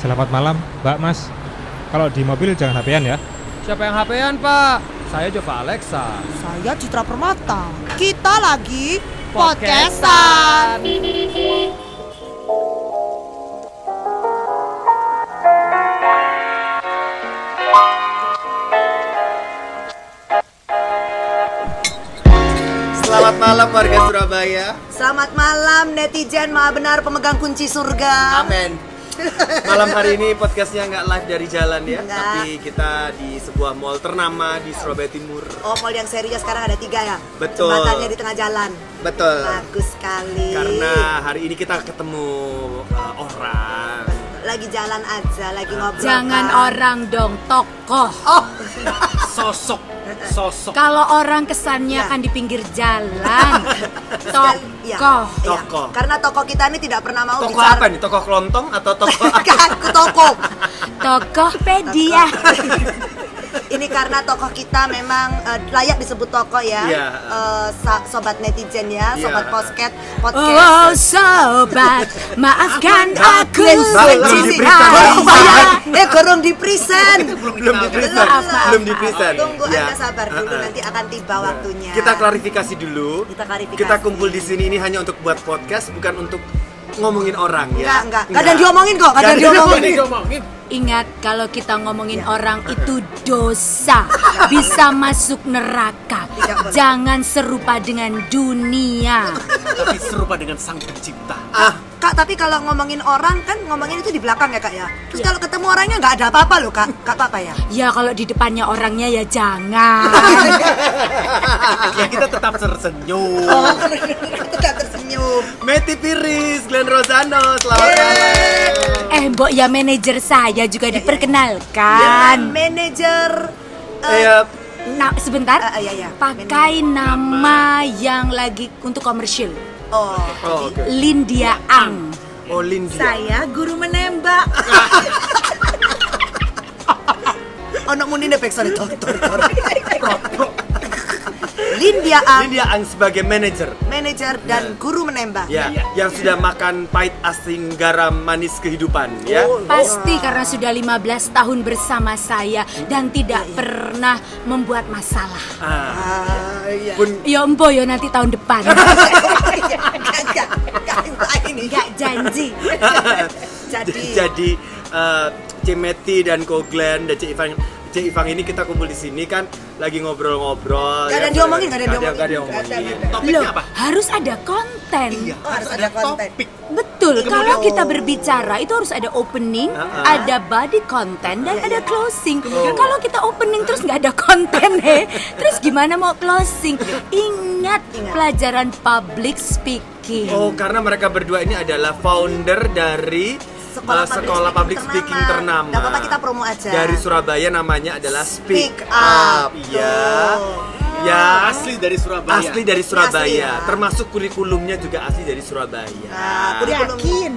Selamat malam, Mbak Mas. Kalau di mobil jangan HP-an ya. Siapa yang HP-an, Pak? Saya Jova Alexa. Saya Citra Permata. Kita lagi Podcastan. podcastan. Selamat malam warga Surabaya. Selamat malam netizen maha benar pemegang kunci surga. Amin. Malam hari ini podcastnya nggak live dari jalan ya, Nggak. tapi kita di sebuah mall ternama di Surabaya Timur. Oh mall yang serinya sekarang ada tiga ya? Betul. Jembatannya di tengah jalan. Betul. Bagus sekali. Karena hari ini kita ketemu uh, orang. lagi jalan aja, lagi ngobrol. Jangan kan. orang dong, tokoh. Oh, Sosok, sosok. Kalau orang kesannya Ya. kan di pinggir jalan. Tokoh. iya. Tokoh. Karena tokoh kita ini tidak pernah mau Toko bicara. apa nih? Toko kelontong atau toko? Aku tokoh. Tokopedia. Ini karena tokoh kita memang eh, layak disebut tokoh ya, Iya. Eh, sa- sobat netizen ya, Iya. sobat podcast, Oh podcast. sobat, maafkan aku belum bayar. eh gorong di present. belum di maaf, belum di present. Tunggu Ya. anda sabar dulu, nanti akan tiba waktunya. Kita klarifikasi dulu. Kita klarifikasi. Kita kumpul di sini ini hanya untuk buat podcast, bukan untuk ngomongin orang Enggak, ya. enggak. Enggak ada yang diomongin kok, enggak ada yang diomongin. Ingat kalau kita ngomongin orang itu dosa, bisa masuk neraka. Jangan serupa dengan dunia. tapi serupa dengan sang pencipta. Ah, Kak, tapi kalau ngomongin orang kan ngomongin itu di belakang ya kak ya. Terus kalau ketemu orangnya nggak ada apa-apa loh kak, kak apa ya? Ya kalau di depannya orangnya ya jangan. ya kita tetap tersenyum. Oh, tidak tersenyum. Meti Piris, Glenn Rosano, selamat malam. Eh, Mbok ya manajer saya juga Dengan diperkenalkan. manajer. eh, Eh, ya, Nah, sebentar. Ah, iya, iya. Pakai nama yang lagi untuk komersil. oh, oh, oke. Lindia Ang. Oh, Lindia. saya guru menembak. Ono muni nih backstory tor tor tor. Lindia Ang, Lindia Ang sebagai manajer. manajer dan guru menembak. Ya, yang sudah makan pahit asing garam manis kehidupan ya. Oh, Pasti karena sudah 15 tahun bersama saya dan tidak pernah membuat masalah. Ah, Ah, iya. pun Ya embo ya nanti tahun depan. Enggak, enggak, enggak, ini Enggak janji. Jadi, jadi eh, Cemeti dan Ko Glenn dan Cik Ivang Cik Ivang ini kita kumpul di sini kan lagi ngobrol-ngobrol. Ada diomongin, nggak ada ada yang diomongin. Nggak ada, diomongin. nggak Topiknya Loh, apa? harus ada konten. Iya, Oh, harus ada konten. topik. Betul, kalau kita berbicara itu harus ada opening, ada body content dan Iya, ada iya. closing. Kalau kita opening terus nggak ada konten, he, terus gimana mau closing? Ingat Ingat. pelajaran public speaking. Oh, karena mereka berdua ini adalah founder dari Sekolah eh, public sekolah speaking public speaking ternama. ternama. Nggak apa-apa, kita promo aja. Dari Surabaya namanya adalah Speak, Speak Up. Iya. Tuh. Ya, Asli dari Surabaya. asli dari Surabaya. Asli ya. Termasuk kurikulumnya juga asli dari Surabaya. Nah, kurikulum Yakin,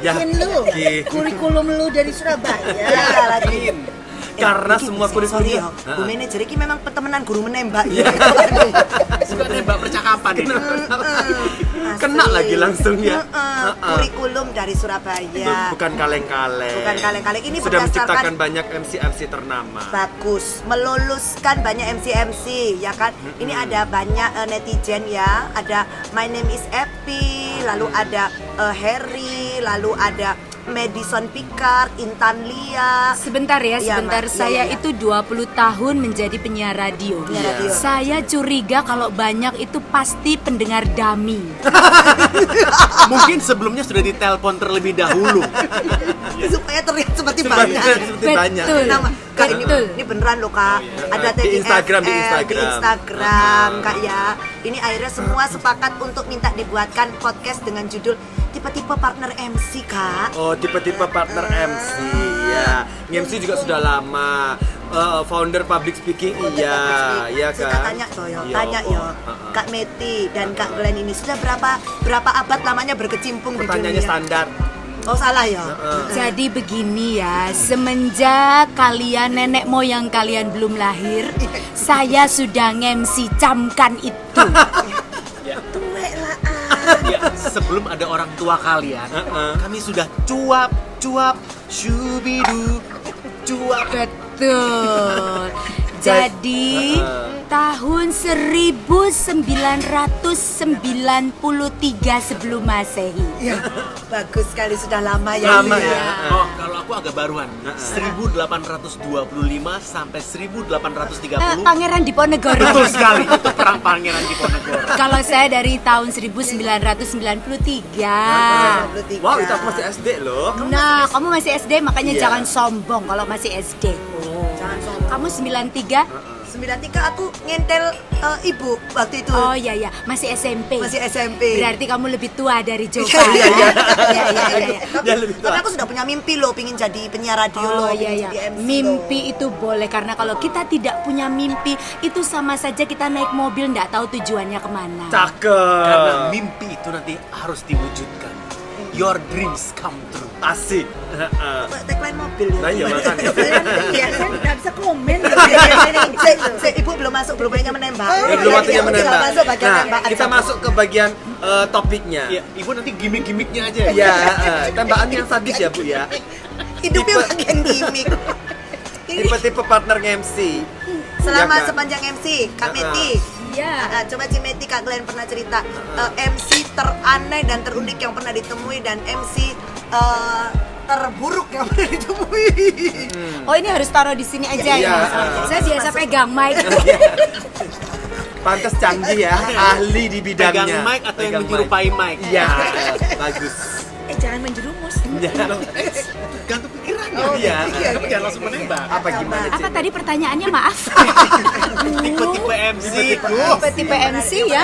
yakin lu. Yakin. Kurikulum lu dari Surabaya. Ya, lagi. Karena iki semua sorry kurikulum- ya, Bu Ha-ha. manajer ini memang petemenan guru menembak. Suka nembak percakapan ini. Kena lagi langsung ya. Heeh, Ha-ha. Kurikulum dari Surabaya. Bukan kaleng-kaleng. Bukan kaleng-kaleng. Ini sudah menciptakan banyak MC-MC ternama. Bagus, meluluskan banyak MC-MC ya kan. Ini ada banyak eh, netizen ya. Ada My Name is Epi, lalu ada eh, Harry, lalu ada Madison Picard, Intan Lia. Sebentar ya, Iya, sebentar. Iya, saya iya, iya. itu 20 tahun menjadi penyiar radio. Penyiar radio. Saya curiga kalau banyak itu pasti pendengar dami. Mungkin sebelumnya sudah ditelepon terlebih dahulu. supaya terlihat seperti Seperti- banyak. seperti banyak. Betul. Nama, Kak ini, Betul. ini beneran loh kak. Ada Di Instagram, di Instagram. Instagram, Ah. kak ya. Ini akhirnya semua sepakat untuk minta dibuatkan podcast dengan judul tipe-tipe partner MC kak. Oh, tipe-tipe partner MC ya. MC juga sudah lama. Eh, founder public speaking iya, iya Kita kan? tanya toh yo, tanya yo. oh, uh-uh. Kak Meti dan Kak Glenn ini sudah berapa berapa abad lamanya berkecimpung di Pertanyaannya dunia? standar. Oh salah ya. Heeh. Jadi begini ya, semenjak kalian nenek moyang kalian belum lahir, saya sudah ngemsi camkan itu. Ya, sebelum ada orang tua kalian, Heeh. kami sudah cuap cuap shubidu cuap Betul. Jadi tahun 1993 sebelum Masehi. Ya, bagus sekali sudah lama ya. Lama Ibu ya. Oh, kalau aku agak baruan. 1825 sampai 1830. Eh, Pangeran Diponegoro. Betul sekali, itu perang pangeran Diponegoro. Kalau saya dari tahun 1993. 23. Wow, itu aku masih SD loh. Nah, kamu masih SD makanya Iya. jangan sombong kalau masih SD. Jangan sombong. Kamu 93? 93 aku ngentel eh, ibu waktu itu. Oh iya iya, masih SMP. Masih SMP. Berarti kamu lebih tua dari Jova. Iya, iya, iya. Iya iya iya. Tapi, aku sudah punya mimpi loh, pingin jadi penyiar radio Oh loh, iya iya. jadi MC Mimpi loh. itu boleh karena kalau kita tidak punya mimpi itu sama saja kita naik mobil nggak tahu tujuannya ke mana. Karena Cakep. mimpi itu nanti harus diwujudkan. Your dreams come true. Asik. Heeh. Kok tagline mobil ya. Nah iya makanya. Iya, saya nggak bisa komen. Se, se, ibu belum masuk, belum banyak menembak. Ya, belum waktunya Iya, menembak. tinggal masuk bagian Nah, kita masuk ke bagian eh, topiknya. Ya, ibu nanti gimmick-gimmicknya aja. Ya, eh, tembakan yang sadis ya bu ya. Hidupnya bagian gimmick. Tipe-tipe partner MC. selama Iya kan? sepanjang MC, Kak Heeh. Meti. Iya. Ah, ah, coba Cimeti Kak Glenn pernah cerita eh, MC teraneh dan terunik yang pernah ditemui dan MC eh, terburuk yang pernah ditemui. Oh ini harus taruh di sini aja Iya. ya. Saya biasa pegang mic. Pantas canggih ya, ahli di Pegang bidangnya. mic atau yang Pegang menyerupai mic. Iya, bagus. Eh jangan menjerumus. Ya. Gantung. Oh, Iya. Tapi jangan langsung menembak. Apa gimana Apa tadi pertanyaannya maaf? Tipe-tipe MC. Tipe-tipe MC ya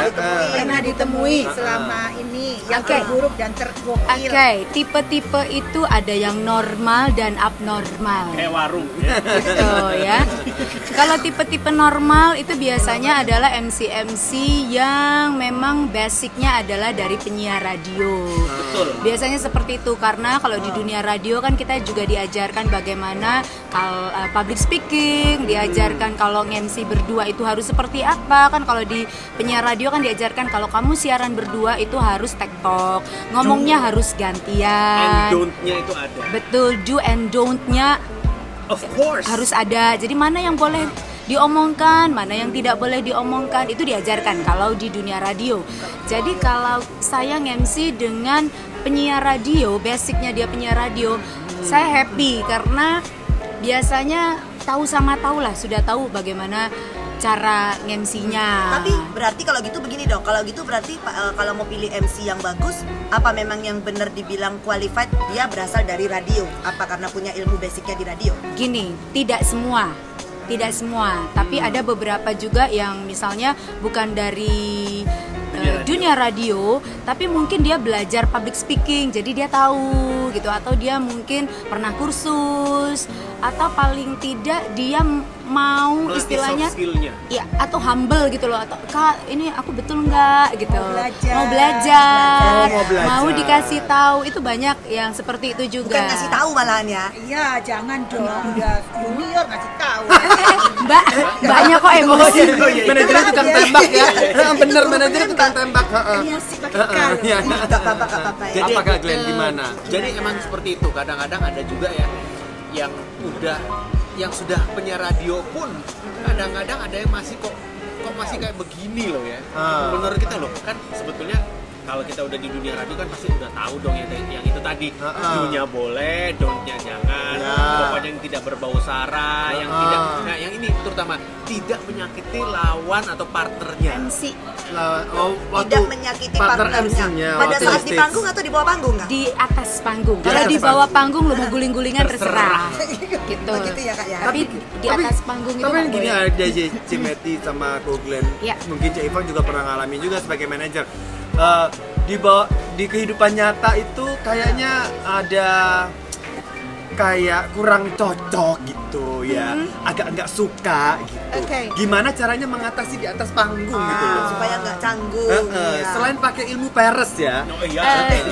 pernah ditemui. Selama ini yang terburuk dan tergokil. Oke, tipe-tipe itu ada yang normal dan abnormal. Kayak warung. Gitu ya. Kalau tipe-tipe normal itu biasanya adalah MC-MC yang memang basicnya adalah dari penyiar radio. Betul. Biasanya seperti itu karena kalau di dunia radio kan kita juga diajarkan bagaimana uh, public speaking, diajarkan kalau MC berdua itu harus seperti apa kan kalau di penyiar radio kan diajarkan kalau kamu siaran berdua itu harus tektok, ngomongnya harus And gantian. don't-nya itu ada. Betul, do and don't-nya Of course. harus ada. Jadi mana yang boleh diomongkan, mana yang tidak boleh diomongkan itu diajarkan kalau di dunia radio. Jadi kalau saya MC dengan penyiar radio, basicnya dia penyiar radio, saya happy karena biasanya tahu sama tahu lah, sudah tahu bagaimana cara MC-nya. Tapi berarti kalau gitu begini dong. Kalau gitu berarti eh, kalau mau pilih MC yang bagus, apa memang yang benar dibilang qualified dia berasal dari radio? Apa karena punya ilmu basicnya di radio? Gini, tidak semua, tidak semua, tapi ada beberapa juga yang misalnya bukan dari eh, dunia radio, tapi mungkin dia belajar public speaking, jadi dia tahu gitu, atau dia mungkin pernah kursus, atau paling tidak dia mau Melatih istilahnya ya atau humble gitu loh atau kak ini aku betul nggak gitu Mau belajar. mau belajar, Oh, mau belajar. mau dikasih tahu itu banyak yang seperti itu juga Bukan ngasih tahu malahan ya. Iya, jangan dong. Udah junior ngasih tahu. Mbak, mbaknya kok emosi. Manajernya tukang tembak ya. Bener manajernya tukang tembak. Pakai. Iya. Apa-apa, ya. Jadi, Apakah Glenn eh, gimana? Jadi emang seperti itu. Kadang-kadang ada juga ya yang udah yang sudah penyiar radio pun kadang-kadang ada yang masih kok kok masih kayak begini loh ya. Ah. Menurut kita loh kan sebetulnya kalau kita udah di dunia radio kan pasti udah tahu dong yang, yang itu tadi Ah, ah. do-nya boleh, don't-nya jangan, Ya. pokoknya yang tidak berbau sara, yang Ah. tidak nah yang ini terutama tidak menyakiti lawan atau partnernya. MC oh, waktu Tidak menyakiti partner partnernya. MC-nya Pada saat di panggung atau di bawah panggung nggak? di atas panggung. Kalau di bawah panggung lu mau guling-gulingan terserah. Gitu. Oh, gitu ya, Kak, ya? Tapi di atas panggung itu Tapi gini J- Cimeti sama Ko Glenn. Ya. Mungkin Cik Ivan juga pernah ngalamin juga sebagai manajer. Eh, di bawah di kehidupan nyata itu kayaknya ada kayak kurang cocok gitu ya. Agak nggak suka gitu. Oke. Gimana caranya mengatasi di atas panggung gitu loh. Supaya nggak canggung. Eh, eh, ya. Selain pakai ilmu peres ya. Oh iya. Eh,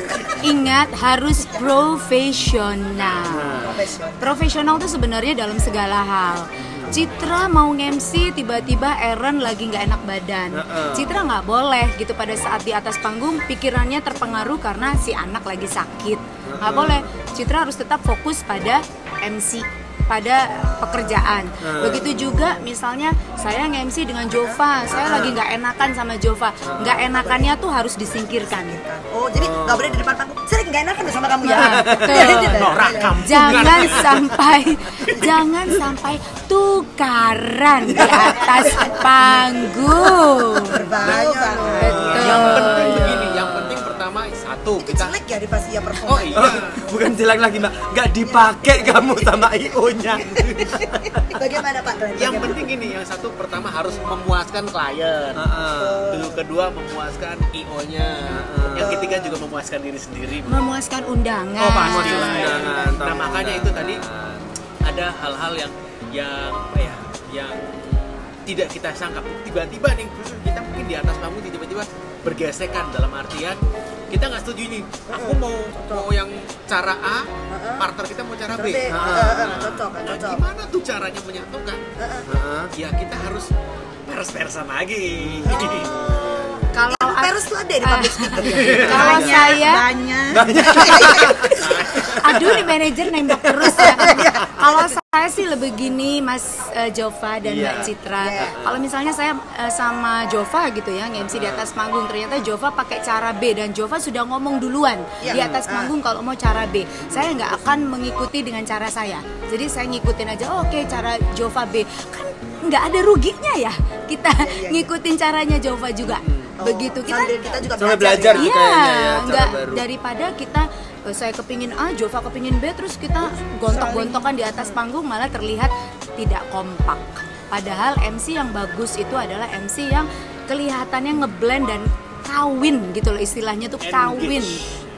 ingat harus profesional. Profesional. Profesional tuh sebenarnya dalam segala hal. Citra mau MC tiba-tiba Aaron lagi nggak enak badan. Heeh. Citra nggak boleh gitu pada saat di atas panggung pikirannya terpengaruh karena si anak lagi sakit nggak boleh Citra harus tetap fokus pada MC pada pekerjaan. Begitu juga misalnya saya nge-MC dengan Jova, saya lagi nggak enakan sama Jova, nggak enakannya tuh harus disingkirkan. Oh, jadi nggak boleh di depan panggung. Sering nggak enakan sama kamu ya. Betul. Jangan sampai jangan sampai tukaran di atas panggung. Berbahaya. Betul. Satu Itu kita jelek ya di pas dia perform. Oh iya. Bukan jelek lagi mbak, nggak dipakai kamu sama IO-nya. Bagaimana Pak Glenn? Yang penting gini, yang satu pertama harus memuaskan klien. Dulu kedua memuaskan IO-nya. Yang ketiga juga memuaskan diri sendiri. Memuaskan undangan. Oh pasti undangan, Nah tamu makanya undangan. itu tadi ada hal-hal yang yang apa ya, yang tidak kita sangka. Tiba-tiba nih kita mungkin di atas panggung tiba-tiba bergesekan dalam artian kita nggak setuju nih. Aku mau mau yang cara A, partner kita mau cara B. Nah, cocok, nah, cocok. gimana tuh caranya menyatukan? Heeh. Ya kita harus peres-peresan lagi. Kalau Peres tuh ada di public speaker kalau saya banyak aduh nih manajer nembak terus ya. Kalau saya sih lebih gini Mas eh, Jova dan Iya. Mbak Citra. Kalau misalnya saya eh, sama Jova gitu ya, nge-MC di atas panggung ternyata Jova pakai cara B dan Jova sudah ngomong duluan di atas panggung kalau mau cara B. Saya nggak akan mengikuti dengan cara saya. Jadi saya ngikutin aja, oh, oke cara Jova B. Kan nggak ada ruginya ya kita ngikutin caranya Jova juga. Begitu kita Sambil kita juga belajar ya. juga Iya, kayaknya ya, cara enggak baru. daripada kita saya kepingin A, Jova kepingin B, terus kita gontok-gontokan di atas panggung malah terlihat tidak kompak. Padahal MC yang bagus itu adalah MC yang kelihatannya ngeblend dan kawin gitu loh istilahnya tuh kawin,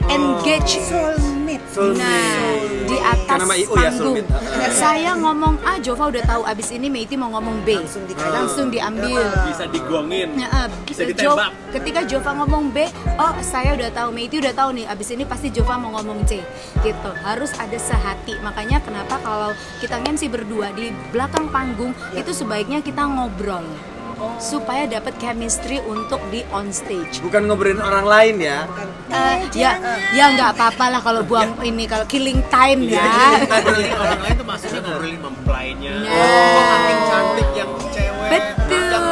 engage. soulmate Nah, di atas ya, panggung. soulmate. Saya ngomong A, Jova udah tahu abis ini Meiti mau ngomong B. Langsung dikasih. Langsung diambil. Bisa digongin. Ya, Bisa Jo- ditembak. ketika Jova ngomong B, oh saya udah tahu, Meiti udah tahu nih, abis ini pasti Jova mau ngomong C, gitu. Harus ada sehati. Makanya kenapa kalau kita ngemsi berdua di belakang panggung itu sebaiknya kita ngobrol supaya dapat chemistry untuk di on stage. Bukan ngobrolin orang lain ya. Eh, ya, ya nggak apa-apa lah kalau buang ini kalau killing time ya. ngobrolin orang lain tuh maksudnya ngobrolin mempelainya oh makin cantik yang cewek Betul. yang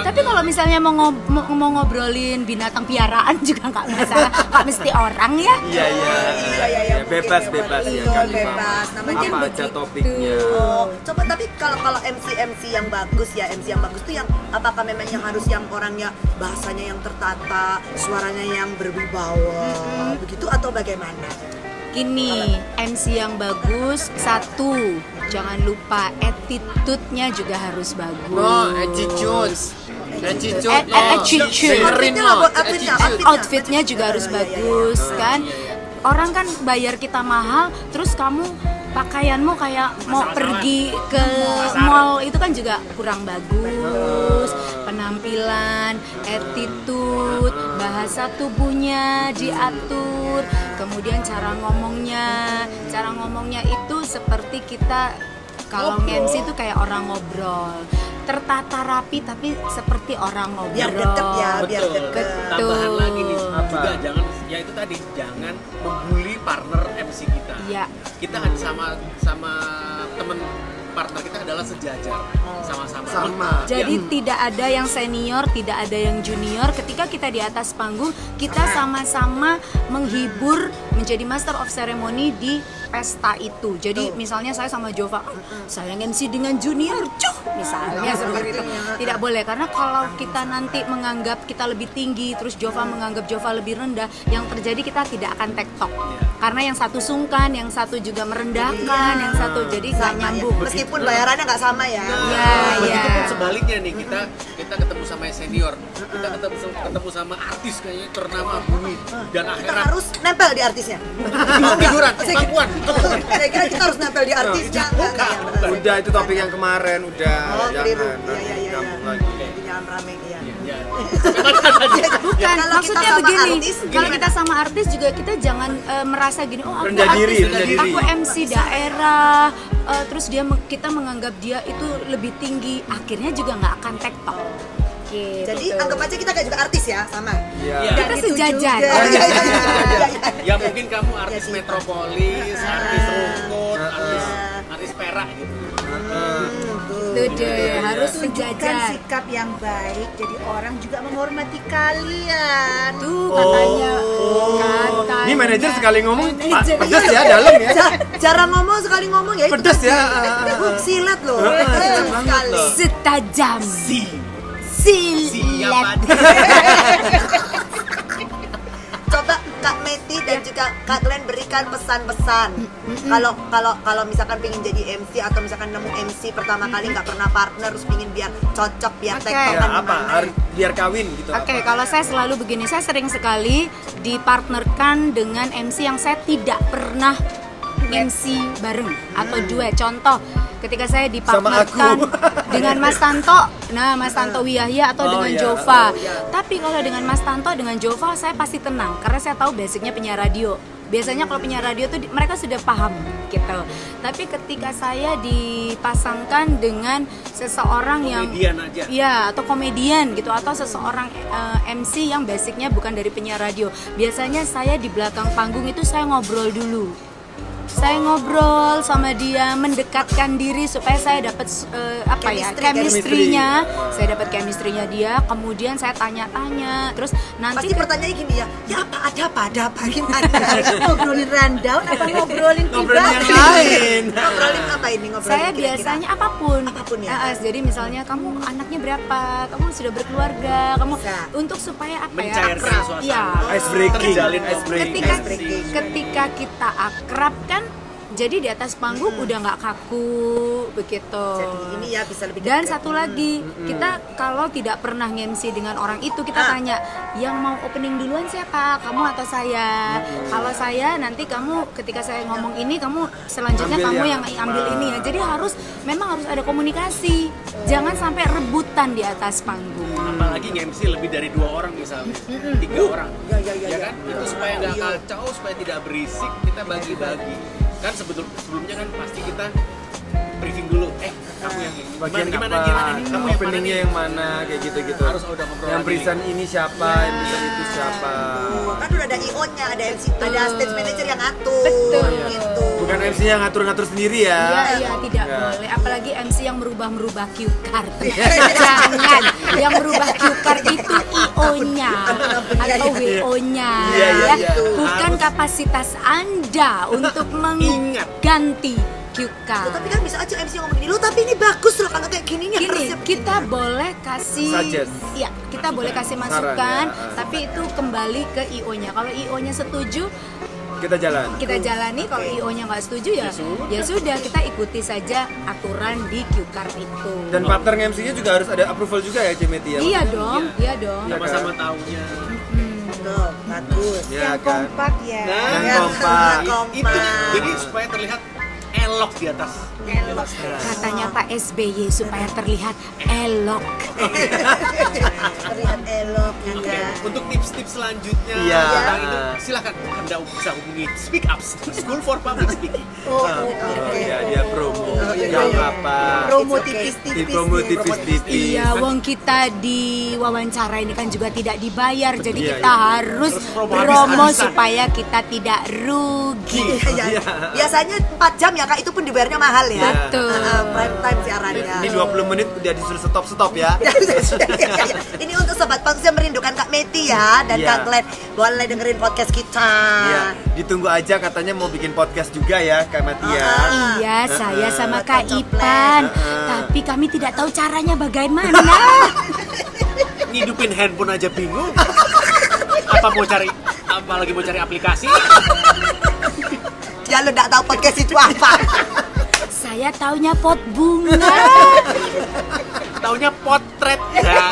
Tapi kalau misalnya mau, ngob- mau, mau ngobrolin binatang piaraan juga nggak masalah, nggak mesti orang ya. Iya iya. iya, Bebas bebas ya Iya, kan. bebas. Namanya Apa aja topiknya. Coba kalau MC MC yang bagus ya MC yang bagus tuh yang apakah memang yang harus yang orangnya bahasanya yang tertata, suaranya yang berwibawa, begitu atau bagaimana? Gini, MC yang bagus satu, jangan lupa attitude-nya juga harus bagus. oh attitude. Attitude. At- at- attitude. Outfitnya juga harus Iya, iya, iya, bagus kan. Orang kan bayar kita mahal, terus kamu pakaianmu kayak mau pergi ke mall itu kan juga kurang bagus. Penampilan, attitude, bahasa tubuhnya diatur, kemudian cara ngomongnya, cara ngomongnya itu seperti kita kalau nge-MC itu kayak orang ngobrol tertata rapi tapi seperti orang ngobrol Biar deket ya, biar betul deket. tambahan lagi nih Apa? juga jangan ya itu tadi jangan membuli partner MC kita Iya. kita kan sama sama temen partner kita adalah sejajar sama-sama Sama. Jadi Ya. tidak ada yang senior, tidak ada yang junior. Ketika kita di atas panggung, kita sama-sama menghibur, menjadi master of ceremony di pesta itu. Jadi misalnya saya sama Jova, "Ah, saya MC dengan junior, cuh, misalnya seperti itu. Tidak boleh karena kalau kita nanti menganggap kita lebih tinggi, terus Jova menganggap Jova lebih rendah, yang terjadi kita tidak akan tektok. Karena yang satu sungkan, yang satu juga merendahkan, yang satu jadi nggak ya. nyambung. Meskipun bayarannya nggak sama ya. Iya, iya. Begitupun sebaliknya nih kita kita ketemu sama senior, kita ketemu ketemu sama artis kayaknya ternama bumi dan Kita akhirat harus nempel di artisnya. figuran, kemampuan. Saya kira kita harus nempel di artisnya. Udah itu topik yang kemarin udah Oh, jangan Iya, iya, iya. nyambung lagi. Jadi jangan rame ya. Ya, Bukan, Kalau maksudnya kita sama begini. artis, kalau kita sama artis juga kita jangan eh, merasa gini, oh aku Rendah artis, diri. aku MC daerah, eh, terus dia kita menganggap dia itu lebih tinggi, akhirnya juga nggak akan tektok. Gitu. Jadi anggap aja kita kayak juga artis ya, sama. Iya. Iya. Kita Gitu sejajar. juga. Oh, iya, Iya, iya, iya, iya. Ya mungkin kamu artis sih. metropolis, artis rungkut, artis artis perak gitu. Itu deh, harus Tunjukkan sejajar. sikap yang baik, jadi orang juga menghormati kalian. Tuh katanya. Oh. Katanya. Ini manajer sekali ngomong Manajer. pedas ya dalam ya. Jarang ngomong sekali ngomong ya. pasti. ya. Silat sekali. loh. Setajam. Si Silat. Coba Kak Meti dan juga Kak Glenn berikan pesan-pesan. Kalau kalau kalau misalkan pengen jadi MC atau misalkan nemu MC pertama kali nggak pernah partner terus pengen biar cocok biar Oke. tektokan Ya apa? biar kawin gitu. Oke, apa? kalau saya selalu begini, saya sering sekali dipartnerkan dengan MC yang saya tidak pernah MC bareng atau duet. Contoh, ketika saya dipartnerkan aku. dengan Mas Tanto, nah Mas Tanto Wiyahya atau Oh, dengan iya. Jova. Oh, iya. Tapi kalau dengan Mas Tanto dengan Jova saya pasti tenang karena saya tahu basicnya penyiar radio. Biasanya kalau penyiar radio tuh mereka sudah paham gitu. Tapi ketika saya dipasangkan dengan seseorang yang komedian aja. Iya, atau komedian gitu atau seseorang eh, MC yang basicnya bukan dari penyiar radio. Biasanya saya di belakang panggung itu saya ngobrol dulu. Saya ngobrol sama dia, mendekatkan diri supaya saya dapat eh, apa ya Chemistry, chemistry-nya. Saya dapat chemistry-nya dia, kemudian saya tanya-tanya. Terus nanti Pasti ke- pertanyaannya gini ya, ya apa ada apa ada apa gimana? ngobrolin rundown apa ngobrolin Ngobrolin yang lain. ngobrolin apa ini ngobrolin saya kira-kira? biasanya apa pun. Apa pun ya? Ah, jadi misalnya kamu anaknya berapa, kamu sudah berkeluarga, kamu Bisa. untuk supaya apa ya? Mencairkan akrab. suasana. Ice breaking. Terjalin Ice breaking. ketika Ice breaking. ketika kita akrab kan jadi di atas panggung udah nggak kaku begitu. Jadi ini ya bisa lebih dan dekat. satu lagi kita kalau tidak pernah nge-MC dengan orang itu kita Ah. tanya yang mau opening duluan siapa? Kamu atau saya? Kalau saya nanti kamu ketika saya ngomong ini kamu selanjutnya Ambil kamu yang- yang ambil ini ya. Jadi harus memang harus ada komunikasi. Jangan sampai rebutan di atas panggung. Apalagi nge-MC lebih dari dua orang misalnya. Tiga orang. Ya, ya, ya, ya ya. kan? Itu supaya nggak Iya. kacau supaya tidak berisik kita bagi-bagi kan sebetul sebelumnya kan pasti kita briefing dulu eh kamu yang ini Bagian gimana apa? gimana nih kamu yang mana nih yang mana kayak gitu-gitu. Harus udah ngobrol Yang present ini siapa, yang present itu siapa. Oh, kan udah ada IO-nya, ada MC, ada stage manager yang ngatur. Betul. Gitu. Bukan MC yang ngatur-ngatur sendiri ya. Iya, iya, tidak Enggak. boleh. Apalagi MC yang merubah-merubah cue card. Jangan. Yang merubah cue card itu IO-nya atau WO-nya. Ya. Bukan Harus. kapasitas Anda untuk mengganti Loh, card. tapi kan bisa aja MC ngomong gini, lo tapi ini bagus loh kalau kayak gini Gini, kita boleh kasih Suggest. Iya, kita boleh kasih Saran, masukan, ya. tapi itu kembali ke IO-nya. Kalau IO-nya setuju, Kita jalan. kita jalani kalau IO-nya nggak setuju ya ya sudah kita ikuti saja aturan di cue card itu. Dan partner MC-nya juga harus ada approval juga ya, Cemeti ya. Iya dong, iya dong. Iya. sama-sama taunya Tuh, bagus. Ya yang kan. kompak ya Nah, Yang Ya, kompak. kompak. itu jadi supaya terlihat elok di atas Katanya Pak SBY supaya terlihat elok. terlihat elok ya Oke, kan? untuk tips-tips selanjutnya Iya. tentang itu silakan anda bisa hubungi Speak Up School for Public Speaking. Oh, Ah, oke. oh, iya, dia promo. Oh, iya, Yang iya. apa? promo okay. Tipis-tipis promo tipis-tipis. Iya, wong kita di wawancara ini kan juga tidak dibayar, jadi Iya, kita iya. harus Terus promo promo supaya kita tidak rugi. Iya, iya. Biasanya 4 jam ya kak, itu pun dibayarnya mahal ya. Betul. Ah, prime time siarannya. Ini 20 menit udah disuruh stop-stop ya. Ya, Ini untuk sobat Pangkus yang merindukan Kak Meti ya dan Iya. Kak Glenn boleh dengerin podcast kita. Iya, ditunggu aja katanya mau bikin podcast juga ya, Kak Matia. Ah. Iya, saya Heeh. sama Kak. Ipan, Heeh. tapi kami tidak tahu caranya bagaimana. Ngidupin handphone aja bingung. apa mau cari apa lagi mau cari aplikasi? Ya lo nggak tahu podcast itu apa. Saya taunya pot bunga. Taunya potret. Ya.